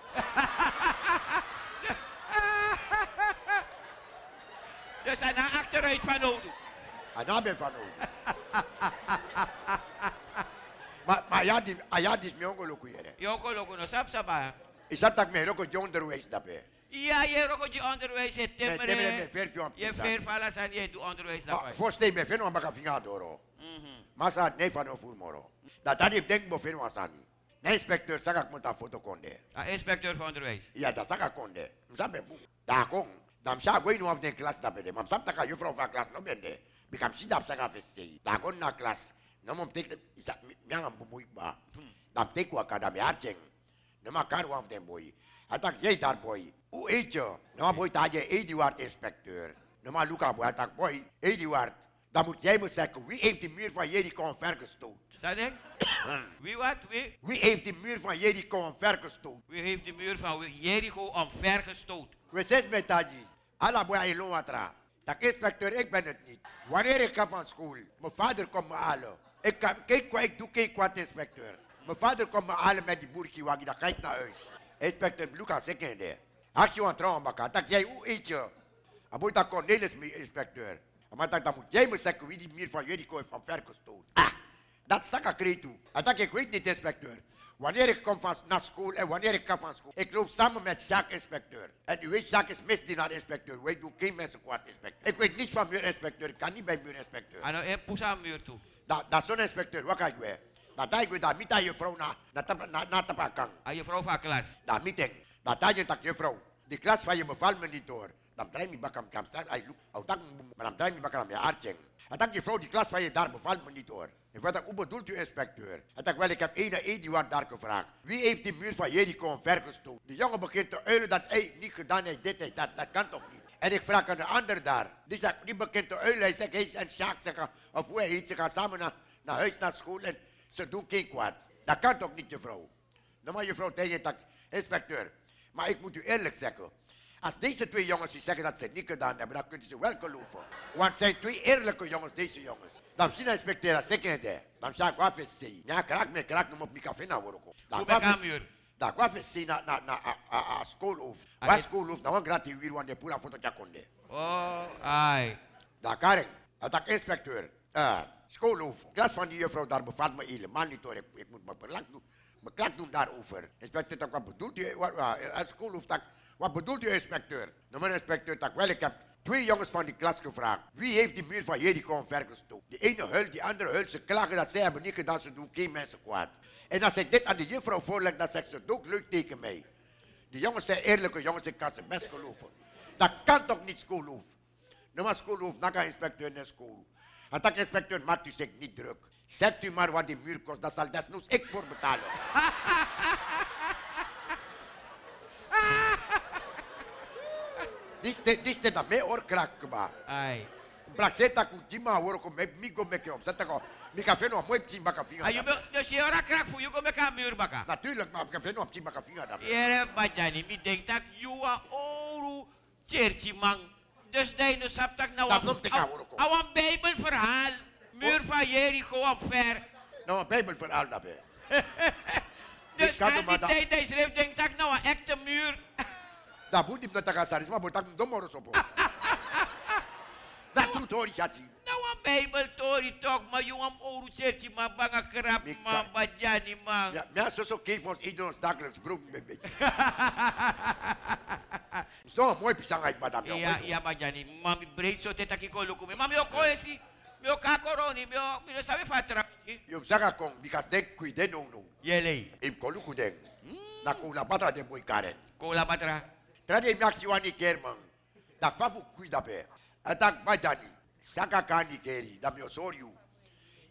Speaker 9: Dus aan de achteruit van Odu.
Speaker 10: Ana be fano. Ma ma ya di aya dis mi ongo loku yere.
Speaker 9: Yoko loko no sap sapa.
Speaker 10: Isatak me roko jonder wees dape.
Speaker 9: Je onderwijs
Speaker 10: om.
Speaker 9: Je ver falas aan je doe onderwijs daarbij.
Speaker 10: Me feno ambaka finga doro. Masa ne fano ful moro. Da tadi denk bo feno asani. Na inspecteur saka monta foto konde.
Speaker 9: Ah, inspecteur van onderwijs.
Speaker 10: Ja, da saka konde. Msabe bu. Da kon. Dam sa go inu af den klas da bede. Mam sapta ka juffrouw van klas no bende. Bikam si dap saka fesse. Da kon na klas. No mom tek isa ba. Dam tek wa kar af den boy. Atak boy. U eet je. No ma boy ta je Eduard inspecteur. No ma Luca boy atak boy. Eduard. Dan moet jij me zeggen, wie heeft de muur van Jericho omvergestoot?
Speaker 9: Zadek? Wie wat? Wie?
Speaker 10: Wie heeft de muur van Jericho omvergestoot?
Speaker 9: Wie heeft de muur van Jericho omvergestoot?
Speaker 10: We zes met Taji. Alla ilon watra. Tak inspecteur, ik ben het niet. Wanneer ik ga van school, mijn vader komt me halen. Ik, kan, kijk, ik doe, kijk wat inspecteur. Mijn vader komt me halen met die waggie, dan ga ik naar huis. Inspecteur Lucas, ik ken de. Actie aan trouwen. Tak jij, hoe eet je? Aboy tak Cornelis, me inspecteur. Maar tak, dan moet jij me zeggen wie die muur van Jericho heeft omvergestoot. Ah, Dat stak ik toe. En dat ik weet niet, inspecteur. Wanneer ik kom van, naar school en wanneer ik ga van school. Ik loop samen met Jacques, inspecteur. En u weet, Jacques is misdienaar, inspecteur. Wij doen geen mensen kwaad, inspecteur. Ik weet niets van muurinspecteur. Ik kan niet bij muurinspecteur.
Speaker 9: Ano, eh, pusa aan muur toe.
Speaker 10: Dat, dat is zo'n inspecteur. Wat ga ik weer? Dat ik weer daar, niet aan je vrouw na, na, na, na tapakang.
Speaker 9: Aan je vrouw van klas.
Speaker 10: Dat meeting. Dat je tak je vrouw. Die klas van je bevalt me niet door. Dan draai me bakam kam staan. Tak maar me bakam je aardjeng. En dan je vrouw die klas van je daar bevalt me niet door. Ik weet hoe bedoelt u inspecteur? En wel ik heb één één die wat daar gevraagd. Wie heeft die muur van Jericho omvergestoken? Die jongen begint te uilen dat hij niet gedaan heeft dit heeft dat. Dat kan toch niet? En ik vraag aan de ander daar. Die, zegt, die begint te uilen. Hij zegt, hij en Sjaak zeggen, of hoe hij heet, ze gaan samen naar, naar huis, naar school en ze doen geen kwaad. Dat kan toch niet, juffrouw? Nou, maar juffrouw tegen dat, inspecteur. Maar ik moet u eerlijk zeggen. Als deze twee jongens die zeggen dat ze het niet gedaan hebben, dan kunnen ze wel geloven. Want het zijn twee eerlijke jongens, deze jongens. Dan zien inspecteur dat ze kende. Dan zeg ik, wat is ze? Ja, kraak me, kraak me op mijn café naar worden. Dan
Speaker 9: aan muur?
Speaker 10: Dan wat is ze na na na.
Speaker 9: Ah,
Speaker 10: Waar
Speaker 9: dit-
Speaker 10: schoolhoofd? Nou, gratis weer want de pura foto konde.
Speaker 9: Oh, ai.
Speaker 10: Daar Karen, dat inspecteur. Uh, schoolhoofd. Klas van die juffrouw daar bevalt me helemaal niet hoor. Ik, ik moet me belang doen. Me klak doen daarover. Inspecteur, wat bedoelt u? Wat, tak, wat bedoelt u inspecteur? Nou, maar inspecteur, tak, wel, ik heb twee jongens van die klas gevraagd. Wie heeft die muur van Jericho omvergestoken? Die ene huilt, die andere huilt. Ze klagen dat zij hebben niet gedaan, ze doen geen mensen kwaad. En als ik dit aan de juffrouw voorleg, dan zegt ze ook leuk tegen mij. Die jongens zijn eerlijke jongens, ik kan ze best geloven. Dat kan toch niet schoolhoofd? Nou, maar schoolhoofd, dan gaat inspecteur naar school. En dat inspecteur maakt u zich niet druk. Zet u maar wat die muur kost, dat zal desnoods ik voor betalen. Dit is dit is dat mij hoor kraken maar.
Speaker 9: Ai.
Speaker 10: Placeta kutima hoor kom met migo meke op. Zet ik Mi café no mooi pchimba kafinga.
Speaker 9: Ayo, dus je ora krak voor je kom ik muur baka.
Speaker 10: Natuurlijk, maar café no pchimba kafinga dan.
Speaker 9: Yere bajani, mi denk dat juwa oru cherchi man. Dus dai no sap tak nou
Speaker 10: Dat noemt ik aan.
Speaker 9: Awan bijbelverhaal. Muur van Jericho omver.
Speaker 10: Nou, een bijbelverhaal daarbij.
Speaker 9: Dus
Speaker 10: er
Speaker 9: die
Speaker 10: maar dat-
Speaker 9: tijd hij schreef, denk ik nou een echte muur.
Speaker 10: Dat moet hem dat gaan saris, maar moet dat domoros op. Dat doet hoor, Jati.
Speaker 9: Nou een bijbeltori toch, maar jongen oru cherchi man, banga krap man, bajani man.
Speaker 10: Ja, maar zo zo geef ons ieder ons dagelijks brood een beetje. Is toch een mooi pisang uit, madame.
Speaker 9: Ja, ja, bajani, mami breed zo teta ki kolo kumi. Mami esi, Yo ka koroni, yo yo sabi fatrapi.
Speaker 10: Yo saka kong because they kui they don't know.
Speaker 9: Yelei.
Speaker 10: Im kolu kudeng. Na kula patra de boy karen.
Speaker 9: Kula patra.
Speaker 10: Trade maxi wani kerman. Da fafu kui da pe. Atak bajani. Saka kani keri da mio soriu.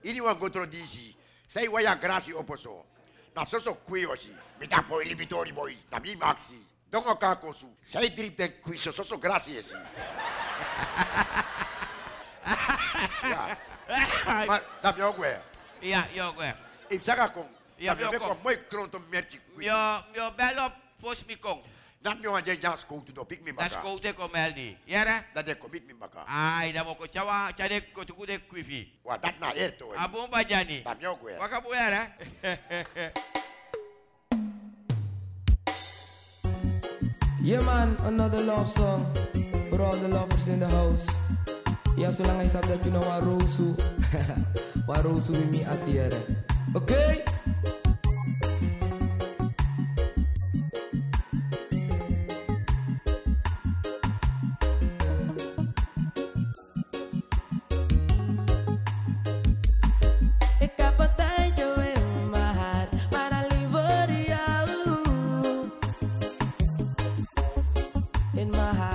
Speaker 10: Ini wan contro dici. Sei waya grassi oposo. Na soso qui osi. Mi da poi libitori boy. Da mi maxi. Dongo kako. Sei drip den qui soso grassi esi. ja. Maar dat mi ogwe.
Speaker 9: Ja, yo, gwe.
Speaker 10: Im saka kong.
Speaker 9: Ja,
Speaker 10: dat mi
Speaker 9: mi
Speaker 10: meko
Speaker 9: okong.
Speaker 10: mooi kronto merchi.
Speaker 9: Mi o, mi o bel op fos mi kong.
Speaker 10: Dat mi wan jen jan skoutu do pik mi
Speaker 9: Das
Speaker 10: baka.
Speaker 9: kote komel ni. Yara?
Speaker 10: Dat de komit mi baka.
Speaker 9: Ai, da mo ko chawa, chade ko tuku de kwifi.
Speaker 10: Wa dat na erto. eh.
Speaker 9: Abon bajani.
Speaker 10: Dat mi ogwe.
Speaker 9: Waka bu yara?
Speaker 11: Yeah man, another love song for all the lovers in the house. Ja, zolang hij staat dat je nou Warosu. Warosu with me at the end. Okay?
Speaker 7: Ik heb een tijdje in mijn hart,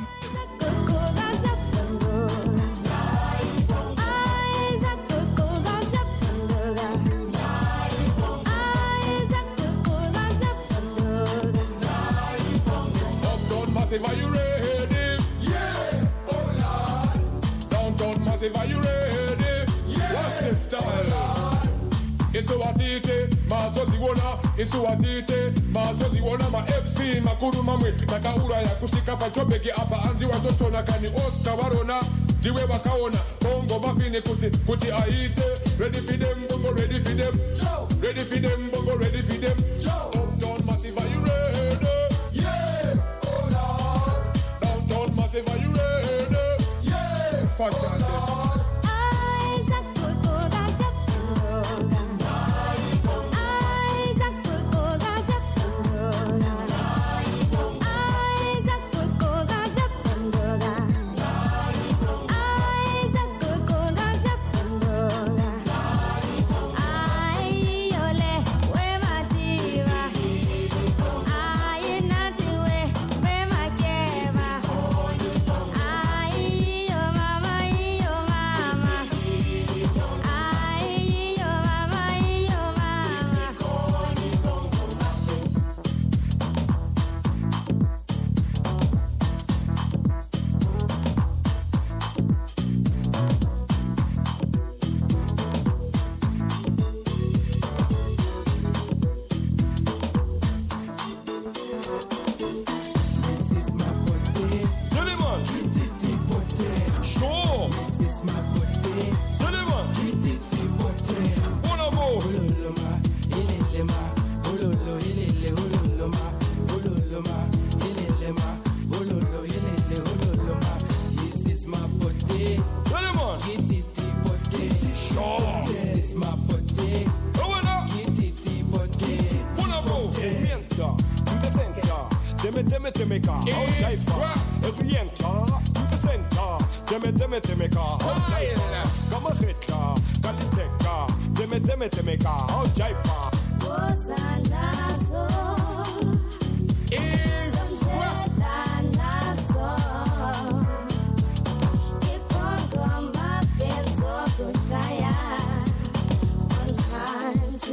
Speaker 12: Massive, are you ready? Yeah, oh Lord. Downtown Massive, are you ready? Yeah, what's the style? isuwatite mazoziona isuwatite mazoziona ma-fc makuru mamwe takauraya kusvika pachobheki apa anzi watotona kani oscar varona ndiwe vakaona bongo mafini kuti kuti aite ready for them bongo ready for them ready for them bongo ready for them uptown fuck